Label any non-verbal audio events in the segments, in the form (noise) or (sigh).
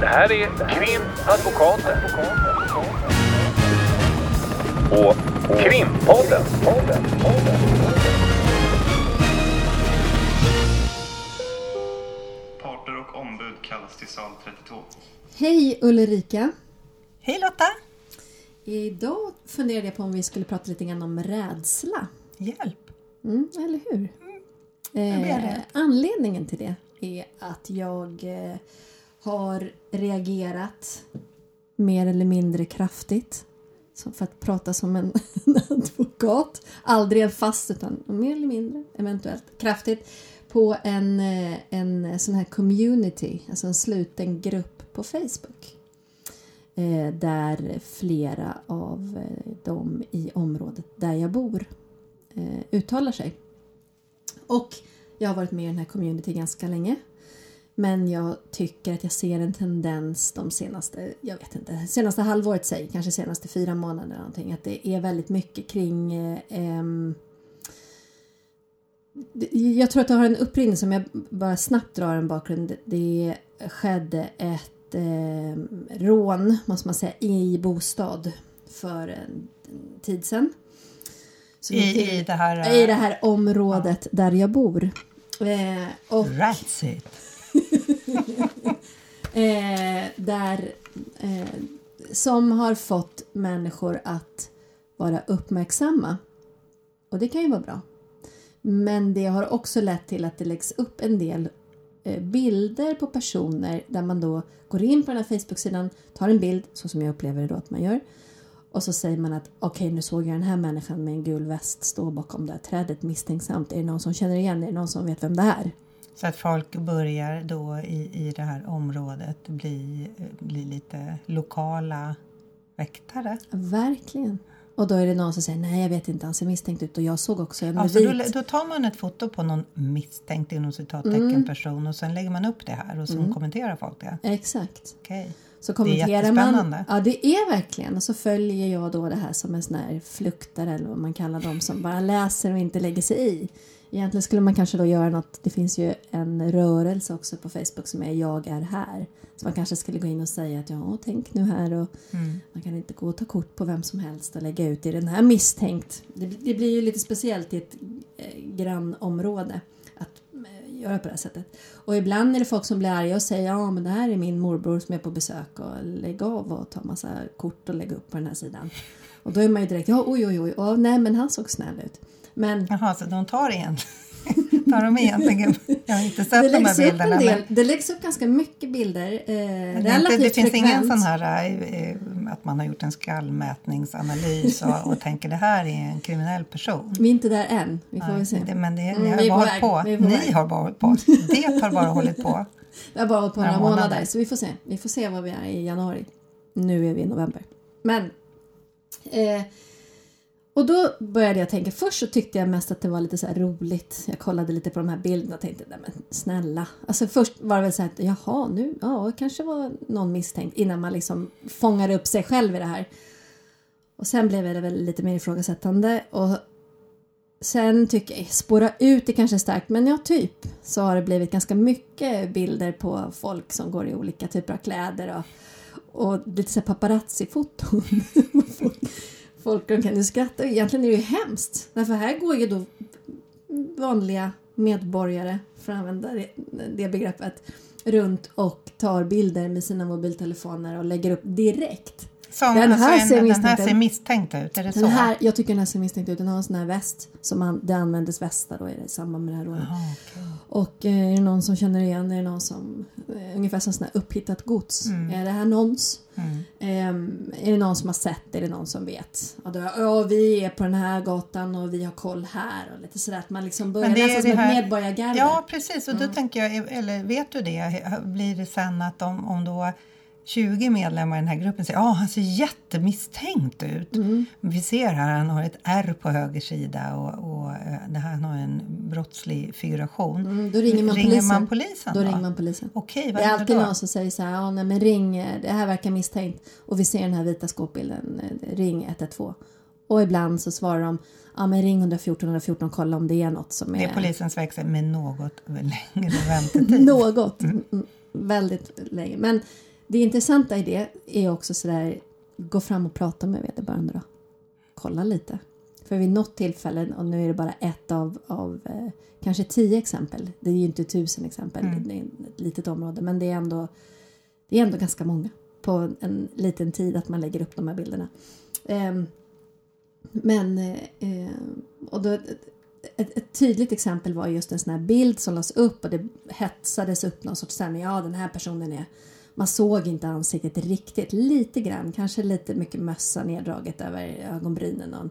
Det här är Krimadvokaten. Och Krimpodden. Parter och ombud kallas till sal 32. Hej Ulrika! Hej Lotta! Idag funderade jag på om vi skulle prata lite grann om rädsla. Hjälp! Mm, eller hur? blir Eh, anledningen till det är att jag eh, har reagerat mer eller mindre kraftigt. Så för att prata som en (laughs) advokat. Aldrig en fast utan mer eller mindre eventuellt kraftigt. På en, eh, en sån här community, alltså en sluten grupp på Facebook. Eh, där flera av eh, dem i området där jag bor eh, uttalar sig. Och jag har varit med i den här community ganska länge. Men jag tycker att jag ser en tendens de senaste, jag vet inte, senaste halvåret säg, kanske senaste fyra månaderna någonting, att det är väldigt mycket kring eh, jag tror att det har en upprinnelse, om jag bara snabbt drar en bakgrund. Det skedde ett eh, rån, måste man säga, i bostad för en tid sedan. Så I, I det här... i det här området där jag bor. Eh, och That's it! (laughs) eh, där eh, som har fått människor att vara uppmärksamma. Och det kan ju vara bra. Men det har också lett till att det läggs upp en del eh, bilder på personer där man då går in på den här Facebook-sidan, tar en bild, så som jag upplever det då att man gör. Och så säger man att okej, nu såg jag den här människan med en gul väst stå bakom det här trädet misstänksamt. Är det någon som känner igen? Är det någon som vet vem det är? Så att folk börjar då i, i det här området bli, bli lite lokala väktare. Verkligen. Och då är det någon som säger nej jag vet inte, han ser misstänkt ut och jag såg också med Alltså då, då tar man ett foto på någon misstänkt inom citattecken Mm. person och sen lägger man upp det här och så kommenterar folk det. Exakt. Okej. Så kommenterar man. Ja det är verkligen. Och så följer jag då det här som en sån här fluktare eller vad man kallar dem som bara läser och inte lägger sig i. Egentligen skulle man kanske då göra något, det finns ju en rörelse också på Facebook som är jag är här. Så man kanske skulle gå in och säga att ja, tänk nu här och Mm. man kan inte gå och ta kort på vem som helst och lägga ut i den här misstänkt. Det, det blir ju lite speciellt i ett eh, grannområde göra på det här sättet. Och ibland är det folk som blir arga och säger ja men det här är min morbror som är på besök och lägg av och ta massa kort och lägg upp på den här sidan. Och då är man ju direkt ja oj oj oj, oh, nej men han såg snäll ut. Men Jaha, så de tar igen? Tar de egentligen... (laughs) Jag har inte sett de här bilderna. del, men- det läggs upp ganska mycket bilder. Eh, det, inte, det finns ingen sån här eh, att man har gjort en skallmätningsanalys och, och tänker det här är en kriminell person. Vi är inte där än, vi får väl se. Det, men det, Mm, ni har är på bara på. på Ni har bara hållit på. Det har bara hållit på. (laughs) Det har bara hållit på Några några månader. månader. så vi får se. Vi får se vad vi är i januari. Nu är vi i november. Men eh, och då började jag tänka, först så tyckte jag mest att det var lite så här roligt. Jag kollade lite på de här bilderna och tänkte, nej men snälla. Alltså först var det väl så här jaha nu, ja det kanske var någon misstänkt innan man liksom fångar upp sig själv i det här. Och sen blev det väl lite mer ifrågasättande och Sen tycker jag, spåra ut är kanske starkt, men ja, typ så har det blivit ganska mycket bilder på folk som går i olika typer av kläder och, och lite så här paparazzi-foton. (laughs) folk, kan ju skratta. Egentligen är det ju hemskt, därför här går ju då vanliga medborgare, för att använda det begreppet, runt och tar bilder med sina mobiltelefoner och lägger upp direkt. Som, Den alltså här en, ser den här misstänkt ut. ser misstänkt ut, är det Den så? här, jag tycker den här ser misstänkt ut. Den har en sån här väst som an, det användes västar då i det- samband med det här rånet. Okej. Och eh, är det någon som känner igen? Är det någon som eh, ungefär som sån här upphittat gods? Är det här någons? Mm. Ehm, är det någon som har sett? Är det någon som vet? Ja, då, ja, vi är på den här gatan och vi har koll här och lite sådär att man liksom börjar nästan som ett här- medborgargarde. Ja, precis. Och då Mm. tänker jag, eller vet du det, blir det sen att om, om då 20 medlemmar i den här gruppen säger att han ser jättemisstänkt ut. Mm. Vi ser här, han har ett R på höger sida och, och eh, det här, han har en brottslig figuration. Mm, då ringer man ringer polisen. man polisen Då då? ringer man polisen. Okej, Det är alltid då? någon som säger så här, ja nej men ring, eh, det här verkar misstänkt och vi ser den här vita skåpbilden, eh, ring 112. Och ibland så svarar de, ja men ring 114 114 och kolla om det är något som är... Det är polisens verksamhet med något (laughs) längre väntetid. Något. Mm. Väldigt länge. Men det intressanta i det är också sådär, gå fram och prata med vederbörande då. Kolla lite. För vid något tillfälle, och nu är det bara ett av, av eh, kanske tio exempel, det är ju inte tusen exempel, Mm. det är ett litet område, men det är ändå, det är ändå ganska många på en liten tid att man lägger upp de här bilderna. Ehm, men, eh, eh, och då, ett, ett tydligt exempel var just en sån här bild som lades upp och det hetsades upp någon sorts stämning. Ja, den här personen är... Man såg inte ansiktet riktigt, lite grann, kanske lite mycket mössa neddraget över ögonbrynen. Någon,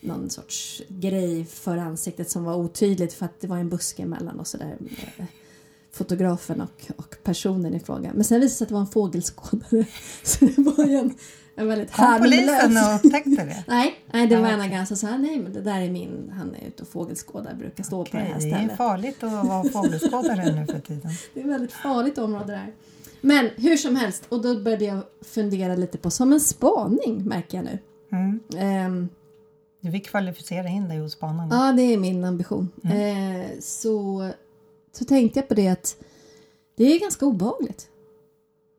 någon sorts grej för ansiktet som var otydligt för att det var en buske emellan och sådär. Fotografen och, och personen i fråga. Men sen visade det sig att det var en fågelskådare. (laughs) Så det var ju en, en väldigt Kom polisen harmlös... och upptäckte det? (laughs) Nej, nej det var en okej. ganska så här, nej men det där är min, han är ute och fågelskådar, brukar stå på det här Okej, det är stället. farligt att vara fågelskådare nu för tiden. (laughs) Det är ett väldigt farligt område där. Men hur som helst, och då började jag fundera lite på, som en spaning märker jag nu. Mm. Ehm, Du fick kvalificera in dig hos spanarna. ja, det är min ambition. Mm. Eh, så, så tänkte jag på det att det är ganska obehagligt.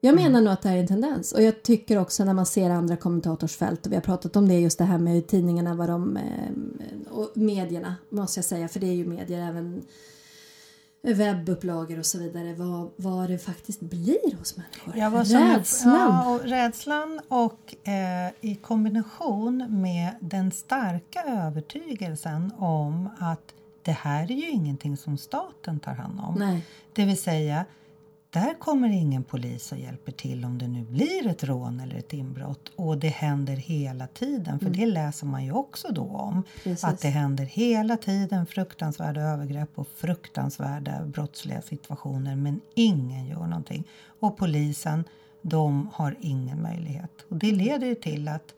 Jag Mm. menar nog att det här är en tendens och jag tycker också när man ser andra kommentatorsfält och vi har pratat om det just det här med tidningarna vad de eh, och medierna måste jag säga för det är ju medier även webbupplagor och så vidare vad, vad det faktiskt blir hos människor. Ja, vad som är- Rädslan. Ja, och rädslan och eh, i kombination med den starka övertygelsen om att det här är ju ingenting som staten tar hand om. Nej. Det vill säga, där kommer ingen polis och hjälper till om det nu blir ett rån eller ett inbrott. Och det händer hela tiden, för det läser man ju också då om. Mm. Precis. Att det händer hela tiden fruktansvärda övergrepp och fruktansvärda brottsliga situationer men ingen gör någonting. Och polisen, de har ingen möjlighet. Och det leder ju till att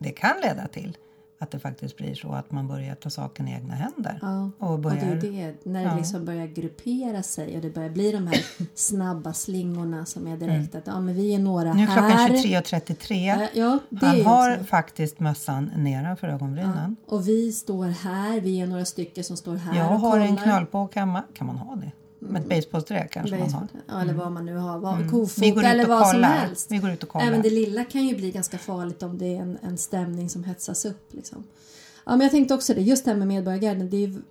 det kan leda till att det faktiskt blir så att man börjar ta saken i egna händer. Ja, Och och det är börjar... det. När det Ja. liksom börjar gruppera sig och det börjar bli de här (laughs) snabba slingorna som är direkt att ja, men vi är några Mm. Nu är klockan här. 23.33. Ja, Ja, Han har också. faktiskt mössan nedanför ögonbrynen. Och vi står här, vi är några stycken som står här Jag och har en kollar. knölpåk hemma. Kan man ha det? Med ett basebollträ kanske man har. Baseball. Ja, eller vad man nu har. Vad, Mm. Kofot Vi går ut eller vad som helst. Vi går ut och kollar. Även det lilla kan ju bli ganska farligt om det är en, en stämning som hetsas upp. Liksom. Ja, men jag tänkte också det, just det här med Medborgargarden. Det, ju-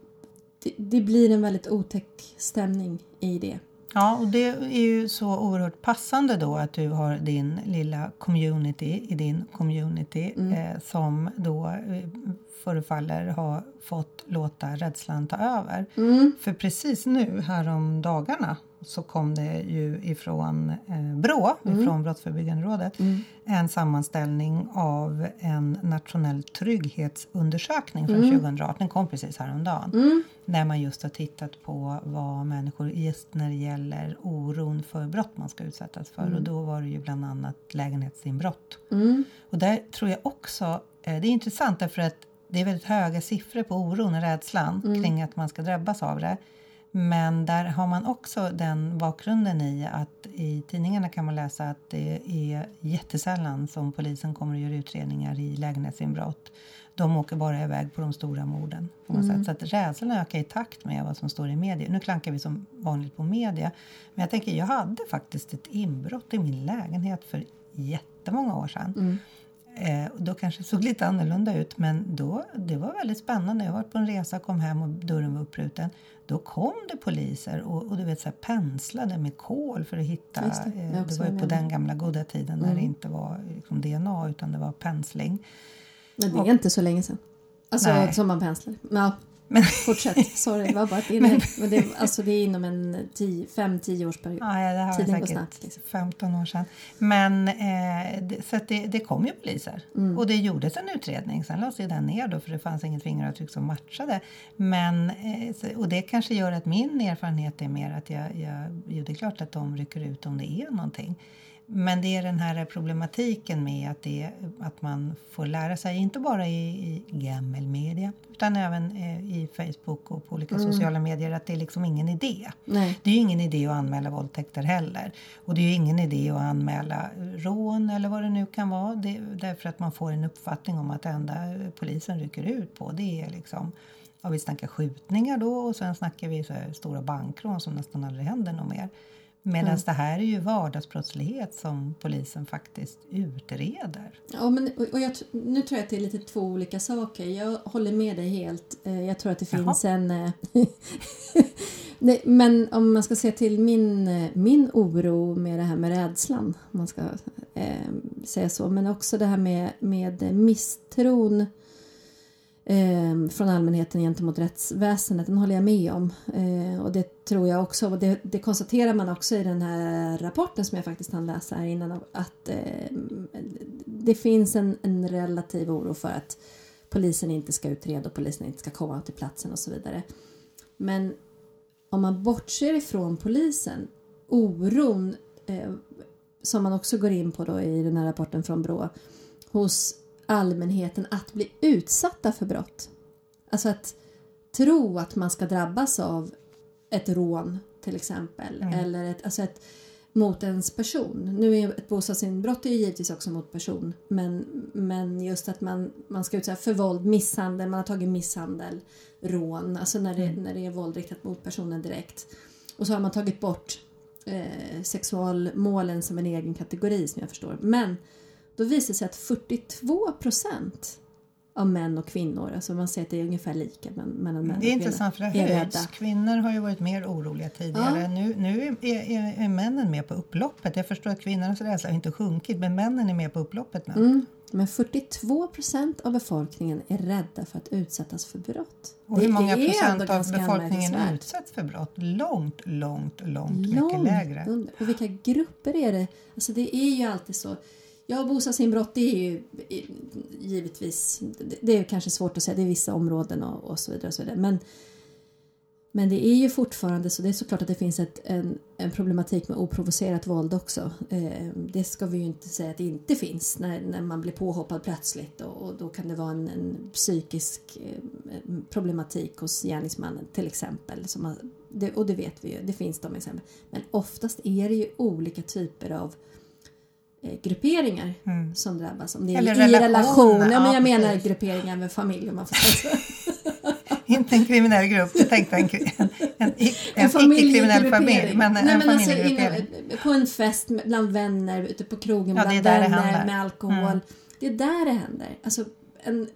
det, det blir en väldigt otäck stämning i det. Ja, och det är ju så oerhört passande då att du har din lilla community i din community Mm. eh, som då eh, förefaller ha fått låta rädslan ta över. Mm. För precis nu, härom dagarna så kom det ju ifrån eh, Brå, Mm. ifrån Brottsförebyggande rådet, en sammanställning av en nationell trygghetsundersökning från 2018. Den kom precis häromdagen. Mm. Där man just har tittat på vad människor, just när det gäller oron för brott man ska utsättas för. Och då var det ju bland annat lägenhetsinbrott. Mm. Och där tror jag också, eh, det är intressant därför att det är väldigt höga siffror på oron och rädslan kring att man ska drabbas av det. Men där har man också den bakgrunden i att i tidningarna kan man läsa att det är jättesällan som polisen kommer att göra utredningar i lägenhetsinbrott. De åker bara iväg på de stora morden. På något sätt. Så att rädslan ökar i takt med vad som står i media. Nu klankar vi som vanligt på media. Men jag tänker, jag hade faktiskt ett inbrott i min lägenhet för jättemånga år sedan. Eh, och då kanske det såg lite annorlunda ut men då, det var väldigt spännande. Jag var på en resa, kom hem och dörren var uppbruten. Då kom det poliser och, och du vet så här, penslade med kol för att hitta. Det, eh, det, var ju på den gamla goda tiden när det inte var liksom, DNA utan det var pensling. Men det är inte så länge sedan. Alltså Nej. som man penslar. Ja, Men, (laughs) fortsätt. Sorry, det var bara ett (laughs) inlägg. Men det, alltså, det är inom en 5-10 års period. ja, det här var Tiden går säkert snabbt, liksom. 15 år sedan. Men eh, det, så det, det kom ju poliser Mm. och det gjordes en utredning. Sen lades ju den ner då för det fanns inget fingeravtryck som matchade. Men, eh, och det kanske gör att min erfarenhet är mer att jag, jag, jo, det är klart att de rycker ut om det är någonting. Men det är den här problematiken med att, det, att man får lära sig, inte bara i, i gammelmedia utan även eh, i Facebook och på olika sociala medier, att det är liksom ingen idé. Nej. Det är ju ingen idé att anmäla våldtäkter heller. Och det är ju ingen idé att anmäla rån eller vad det nu kan vara. Det, därför att man får en uppfattning om att det enda polisen rycker ut på det är liksom Ja, vi snackar skjutningar då och sen snackar vi så stora bankrån som nästan aldrig händer något mer. Medan det här är ju vardagsbrottslighet som polisen faktiskt utreder. Ja, men, och jag, nu tror jag att det är lite två olika saker. Jag håller med dig helt. Eh, Jag tror att det Jaha. finns en... eh, (laughs) Nej, men om man ska se till min, eh, min oro med det här med rädslan, om man ska eh, säga så, men också det här med, med misstron eh, från allmänheten gentemot rättsväsendet, den håller jag med om. Eh, och det tror jag också, och det, det konstaterar man också i den här rapporten som jag faktiskt hann läsa här innan, att eh, det finns en, en relativ oro för att polisen inte ska utreda och polisen inte ska komma till platsen och så vidare. Men om man bortser ifrån polisen, oron eh, som man också går in på då i den här rapporten från Brå hos allmänheten att bli utsatta för brott. Alltså att tro att man ska drabbas av ett rån till exempel eller ett, alltså ett, mot ens person. Nu är ett bostadsinbrott är ju givetvis också mot person men, men just att man, man ska utsätta för våld, misshandel, man har tagit misshandel, rån, alltså när det, när det är våld riktat mot personen direkt. Och så har man tagit bort eh, sexualmålen som en egen kategori som jag förstår. Men då visar det sig att 42 procent av män och kvinnor, alltså man säger att det är ungefär lika men- mellan män och Det är kvinnor, intressant för det höjs. Kvinnor har ju varit mer oroliga tidigare. Ja. Nu, nu är, är, är männen med på upploppet. Jag förstår att kvinnornas rädsla har inte sjunkit men männen är med på upploppet nu. Mm. Men 42 procent av befolkningen är rädda för att utsättas för brott. Och hur många är procent av befolkningen utsätts för brott? Långt, långt, långt mycket Långt lägre. under. Och vilka grupper är det? Alltså det är ju alltid så. Ja, bostadsinbrott det är ju givetvis, det- det är kanske svårt att säga, det är vissa områden och, och så vidare. Och så vidare. Men, men det är ju fortfarande så, det är såklart att det finns ett, en, en problematik med oprovocerat våld också. Eh, det ska vi ju inte säga att det inte finns när, när man blir påhoppad plötsligt och, och då kan det vara en, en psykisk eh, problematik hos gärningsmannen till exempel. Som man, det, och det vet vi ju, det finns de exempel. Men oftast är det ju olika typer av eh, grupperingar som drabbas. Om det är Mm. Eller i relation. relationer, Ja, men ja, jag menar precis. grupperingar med familj om man får säga. (laughs) Inte en kriminell grupp, jag tänkte en, en, (laughs) en, en, icke-kriminell familj. Men en Nej, men alltså, inom, på en fest bland vänner, ute på krogen Ja, bland vänner med alkohol. Mm. Det är där det händer. Alltså, en,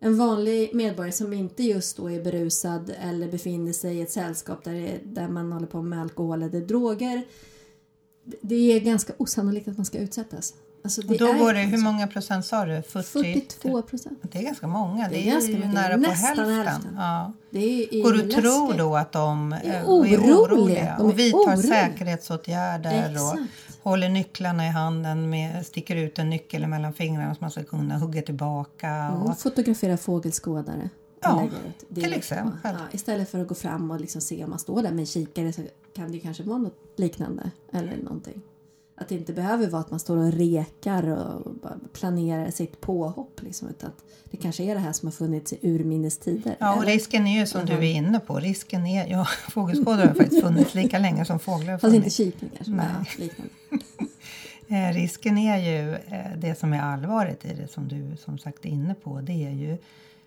en vanlig medborgare som inte just då är berusad eller befinner sig i ett sällskap där, där man håller på med alkohol eller droger. Det är ganska osannolikt att man ska utsättas. Alltså, Och då är går det, hur många procent sa du? 40? 42 procent. Det är ganska många. Det Det är är, ganska ju nära på hälften. hälften. Ja. Det är, är Går du tro läskigt. då att de är eh, är oroliga. oroliga är och vidtar oroliga. säkerhetsåtgärder och Exakt. håller nycklarna i handen, med, sticker ut en nyckel mellan fingrarna så man ska kunna hugga tillbaka. Mm, Och, fotografera fågelskådare. Ja. Det är till liksom- exempel. Ja, istället för att gå fram och liksom se om man står där med en kikare så kan det kanske vara något liknande. Eller någonting. Att det inte behöver vara att man står och rekar och planerar sitt påhopp. Liksom, utan att det kanske är det här som har funnits i urminnes tider. ja, och eller? risken är ju som du Mhm. är inne på. Risken är, ja, (laughs) fågelskådare har faktiskt funnits lika länge som fåglar har Fast inte funnits. kikare kanske. men Nej. Ja, liknande. (laughs) Eh, risken är ju, eh, det som är allvaret i det som du som sagt är inne på, det är ju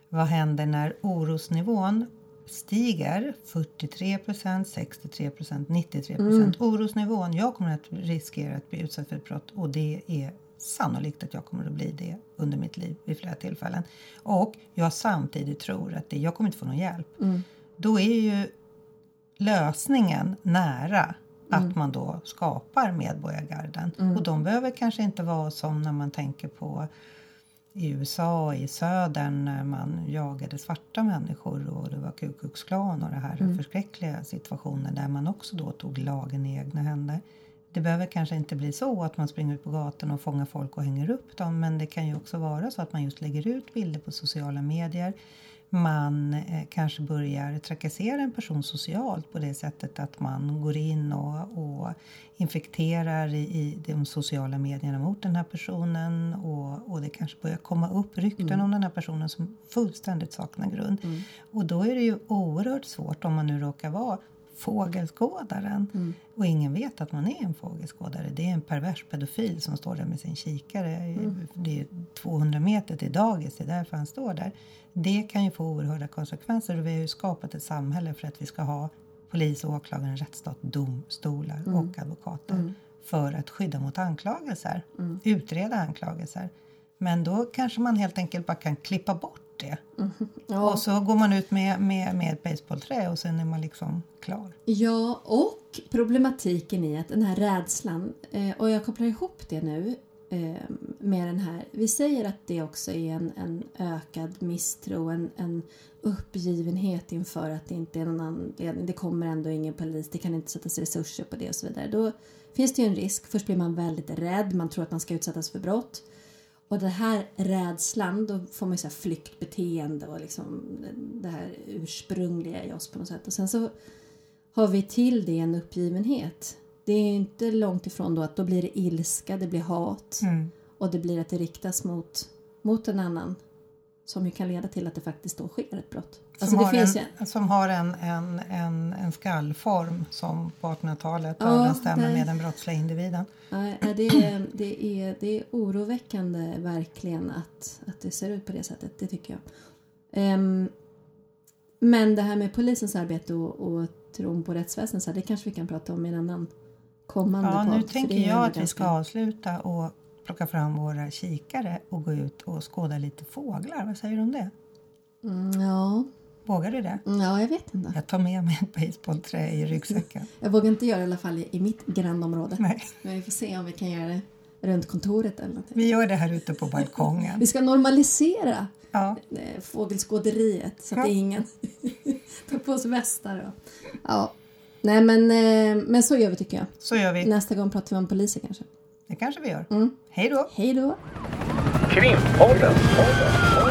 vad händer när orosnivån stiger 43 procent, 63 procent, 93 procent. Orosnivån, jag kommer att riskera att bli utsatt för ett brott och det är sannolikt att jag kommer att bli det under mitt liv vid flera tillfällen. Och jag samtidigt tror att det, jag kommer inte få någon hjälp. Då är ju lösningen nära att man då skapar medborgargarden. Och de behöver kanske inte vara som när man tänker på i USA i södern när man jagade svarta människor och det var Ku Klux Klan och det här förskräckliga situationen där man också då tog lagen i egna händer. Det behöver kanske inte bli så att man springer ut på gatan och fångar folk och hänger upp dem men det kan ju också vara så att man just lägger ut bilder på sociala medier. Man eh, kanske börjar trakassera en person socialt på det sättet att man går in och, och infekterar i, i de sociala medierna mot den här personen och, och det kanske börjar komma upp rykten om den här personen som fullständigt saknar grund. Och då är det ju oerhört svårt om man nu råkar vara fågelskådaren och ingen vet att man är en fågelskådare. Det är en pervers pedofil som står där med sin kikare. Det är 200 meter till dagis, det är därför han står där. Det kan ju få oerhörda konsekvenser och vi har ju skapat ett samhälle för att vi ska ha polis, åklagare, rättsstat, domstolar Mm. och advokater för att skydda mot anklagelser, Mm. utreda anklagelser. Men då kanske man helt enkelt bara kan klippa bort det. Ja. Och så går man ut med, med, med ett basebollträ och sen är man liksom klar. Ja, och problematiken i att den här rädslan, eh, och jag kopplar ihop det nu eh, med den här, vi säger att det också är en, en ökad misstro, en, en uppgivenhet inför att det inte är någon anledning, det kommer ändå ingen polis, det kan inte sättas resurser på det och så vidare. Då finns det ju en risk, först blir man väldigt rädd, man tror att man ska utsättas för brott. Och den här rädslan, då får man ju så här flyktbeteende och liksom det här ursprungliga i oss på något sätt. Och sen så har vi till det en uppgivenhet. Det är inte långt ifrån då att då blir det ilska, det blir hat Mm. och det blir att det riktas mot, mot en annan som ju kan leda till att det faktiskt då sker ett brott. Som, Alltså det har en, ju, som har en, en, en, en skallform som på 1800-talet Ja, överensstämmer nej. med den brottsliga individen. nej, det, är, det, är, det är oroväckande verkligen att, att det ser ut på det sättet, det tycker jag. Ehm, men det här med polisens arbete och, och tron på rättsväsendet, så här, det kanske vi kan prata om i en annan kommande Ja, podd. nu tänker jag att vi ska avsluta och plocka fram våra kikare och gå ut och skåda lite fåglar. Vad säger du om det? Mm, ja, Vågar du det? ja, jag vet inte. Jag tar med mig ett basebollträ i ryggsäcken. (laughs) Jag vågar inte göra det i alla fall i, mitt grannområde. Nej, Men vi får se om vi kan göra det runt kontoret eller någonting. vi gör det här ute på balkongen. (laughs) Vi ska normalisera Ja, eh, fågelskåderiet så att Ja. det är ingen (laughs) tar på sig västar. Och, ja. Nej men, eh, men så gör vi tycker jag. så gör vi. Nästa gång pratar vi om poliser kanske. Det kanske vi gör. Mm. Hej då! Hej då! Krimpodden. Podden. Podden.